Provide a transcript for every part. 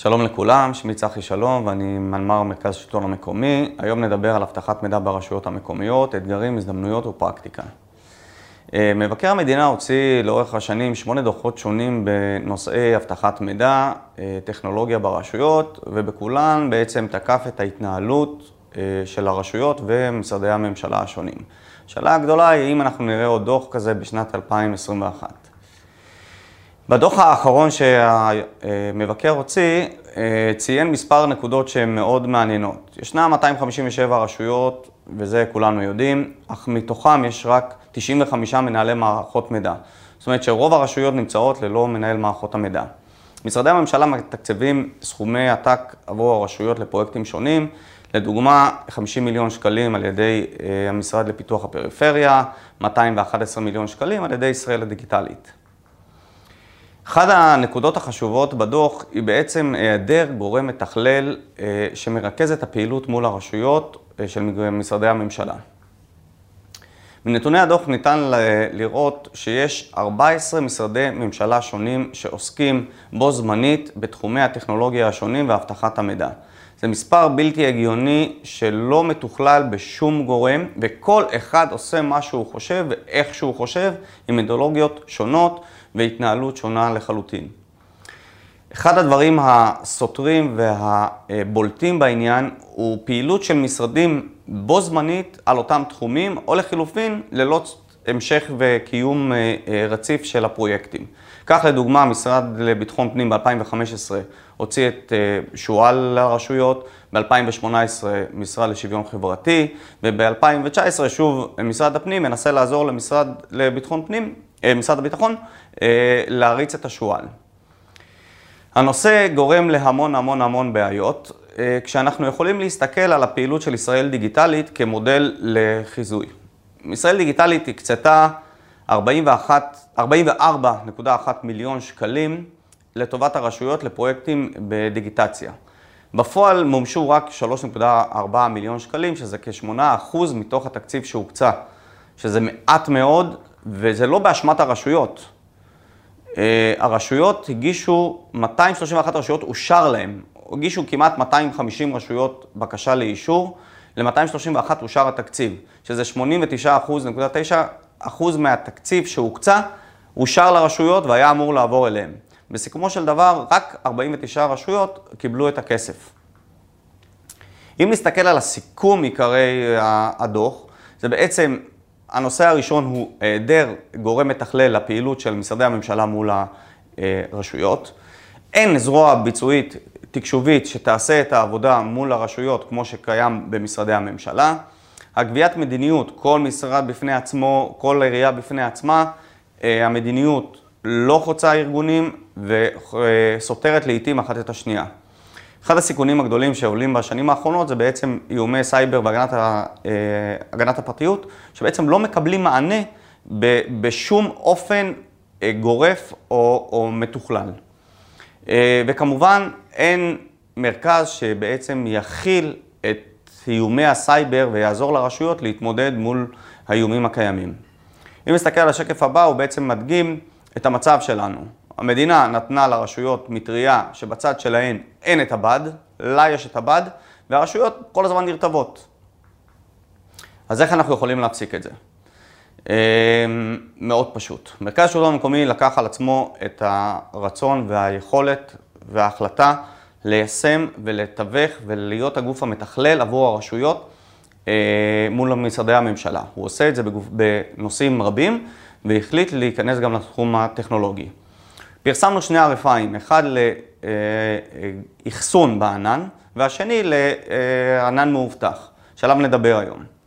שלום לכולם, שמי צחי שלום ואני מנמ"ר מרכז השלטון המקומי. היום נדבר על אבטחת מידע ברשויות המקומיות, אתגרים, הזדמנויות ופרקטיקה. אה, מבקר המדינה הוציא לאורך השנים שמונה דוחות שונים בנושאי אבטחת מידע, אה, טכנולוגיה ברשויות, ובכולן בעצם תקף את ההתנהלות אה, של הרשויות ומשרדי הממשלה השונים. השאלה הגדולה היא אם אנחנו נראה עוד דוח כזה בשנת 2021. בדוח האחרון שהמבקר הוציא, ציין מספר נקודות שהן מאוד מעניינות. ישנם 257 רשויות, וזה כולנו יודעים, אך מתוכם יש רק 95 מנהלי מערכות מידע. זאת אומרת שרוב הרשויות נמצאות ללא מנהל מערכות המידע. משרדי הממשלה מתקצבים סכומי עתק עבור הרשויות לפרויקטים שונים, לדוגמה 50 מיליון שקלים על ידי אה, המשרד לפיתוח הפריפריה, 211 מיליון שקלים על ידי ישראל הדיגיטלית. אחת הנקודות החשובות בדוח היא בעצם היעדר גורם מתכלל אה, שמרכז את הפעילות מול הרשויות אה, של משרדי הממשלה. מנתוני הדוח ניתן לראות שיש 14 משרדי ממשלה שונים שעוסקים בו זמנית בתחומי הטכנולוגיה השונים ואבטחת המידע. זה מספר בלתי הגיוני שלא מתוכלל בשום גורם, וכל אחד עושה מה שהוא חושב ואיך שהוא חושב, עם מתודולוגיות שונות והתנהלות שונה לחלוטין. אחד הדברים הסותרים והבולטים בעניין הוא פעילות של משרדים בו זמנית על אותם תחומים, או לחילופין ללא המשך וקיום אה, אה, רציף של הפרויקטים. כך לדוגמה, המשרד לביטחון פנים ב-2015 הוציא את אה, שועל לרשויות, ב-2018 משרד לשוויון חברתי, וב-2019 שוב משרד הפנים מנסה לעזור למשרד לביטחון פנים, משרד הביטחון, להריץ את השועל. הנושא גורם להמון המון המון בעיות, כשאנחנו יכולים להסתכל על הפעילות של ישראל דיגיטלית כמודל לחיזוי. ישראל דיגיטלית הקצתה 44.1 מיליון שקלים לטובת הרשויות לפרויקטים בדיגיטציה. בפועל מומשו רק 3.4 מיליון שקלים, שזה כ-8% מתוך התקציב שהוקצה, שזה מעט מאוד, וזה לא באשמת הרשויות. אה, הרשויות הגישו, 231 רשויות אושר להם, הגישו כמעט 250 רשויות בקשה לאישור, ל-231 אושר התקציב, שזה 89.9% מהתקציב שהוקצה, אושר לרשויות והיה אמור לעבור אליהם. בסיכומו של דבר, רק 49 רשויות קיבלו את הכסף. אם נסתכל על הסיכום עיקרי הדוח, זה בעצם הנושא הראשון הוא היעדר גורם מתכלל לפעילות של משרדי הממשלה מול הרשויות. אין זרוע ביצועית תקשובית שתעשה את העבודה מול הרשויות כמו שקיים במשרדי הממשלה. הגביית מדיניות, כל משרד בפני עצמו, כל עירייה בפני עצמה, אה, המדיניות לא חוצה ארגונים וסותרת לעיתים אחת את השנייה. אחד הסיכונים הגדולים שעולים בשנים האחרונות זה בעצם איומי סייבר והגנת אה, הפרטיות, שבעצם לא מקבלים מענה בשום אופן אה, גורף או, או מתוכלל. אה, וכמובן, אין מרכז שבעצם יכיל את איומי הסייבר ויעזור לרשויות להתמודד מול האיומים הקיימים. אם נסתכל על השקף הבא, הוא בעצם מדגים את המצב שלנו. המדינה נתנה לרשויות מטריה שבצד שלהן אין את הבד, לה יש את הבד, והרשויות כל הזמן נרטבות. אז איך אנחנו יכולים להפסיק את זה? אמ, מאוד פשוט. מרכז השלטון המקומי לקח על עצמו את הרצון והיכולת וההחלטה ליישם ולתווך ולהיות הגוף המתכלל עבור הרשויות אה, מול משרדי הממשלה. הוא עושה את זה בנושאים רבים והחליט להיכנס גם לתחום הטכנולוגי. פרסמנו שני RFIים, אחד לאחסון בענן והשני לענן מאובטח, שעליו נדבר היום.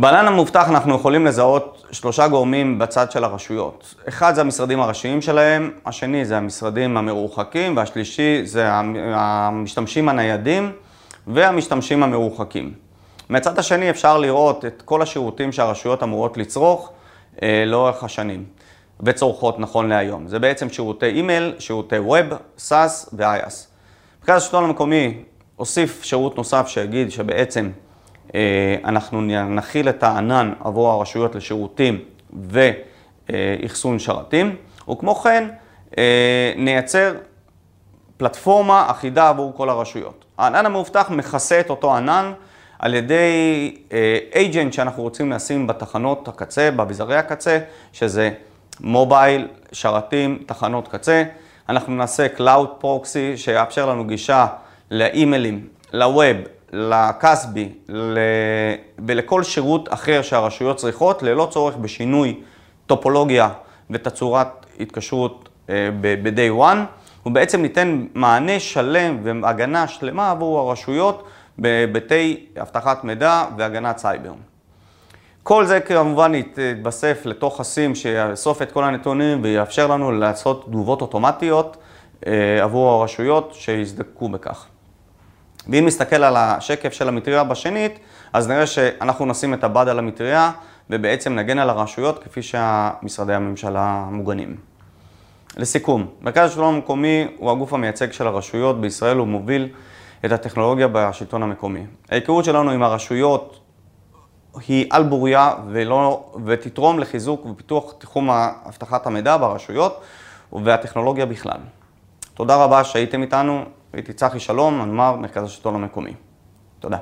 בענן המאובטח אנחנו יכולים לזהות שלושה גורמים בצד של הרשויות. אחד זה המשרדים הראשיים שלהם, השני זה המשרדים המרוחקים, והשלישי זה המשתמשים הניידים והמשתמשים המרוחקים. מהצד השני אפשר לראות את כל השירותים שהרשויות אמורות לצרוך אה, לאורך השנים, וצורכות נכון להיום. זה בעצם שירותי אימייל, שירותי web, SaaS ו-IaaS. מרכז השלטון המקומי הוסיף שירות נוסף שיגיד שבעצם אנחנו נכיל את הענן עבור הרשויות לשירותים ואחסון שרתים, וכמו כן אה, נייצר פלטפורמה אחידה עבור כל הרשויות. הענן המאובטח מכסה את אותו ענן על ידי אייג'נט שאנחנו רוצים לשים בתחנות הקצה, באביזרי הקצה, שזה מובייל, שרתים, תחנות קצה. אנחנו נעשה Cloud Proxy שיאפשר לנו גישה לאימיילים, לווב, לקסבי ולכל שירות אחר שהרשויות צריכות, ללא צורך בשינוי טופולוגיה ותצורת התקשרות ב-day one. הוא בעצם ניתן מענה שלם והגנה שלמה עבור הרשויות בהיבטי אבטחת מידע והגנת סייבר. כל זה כמובן יתבסף לתוך הסים שיאסוף את כל הנתונים ויאפשר לנו לעשות תגובות אוטומטיות עבור הרשויות שיזדקקו בכך. ואם נסתכל על השקף של המטריה בשנית, אז נראה שאנחנו נשים את הבד על המטריה ובעצם נגן על הרשויות כפי שהמשרדי הממשלה מוגנים. לסיכום, מרכז השלטון המקומי הוא הגוף המייצג של הרשויות בישראל, הוא מוביל את הטכנולוגיה בשלטון המקומי. ההיכרות שלנו עם הרשויות היא על בוריה ולא, ותתרום לחיזוק ופיתוח תחום אבטחת המידע ברשויות והטכנולוגיה בכלל. תודה רבה שהייתם איתנו, הייתי צחי שלום, מנמ"ר מרכז השלטון המקומי. תודה.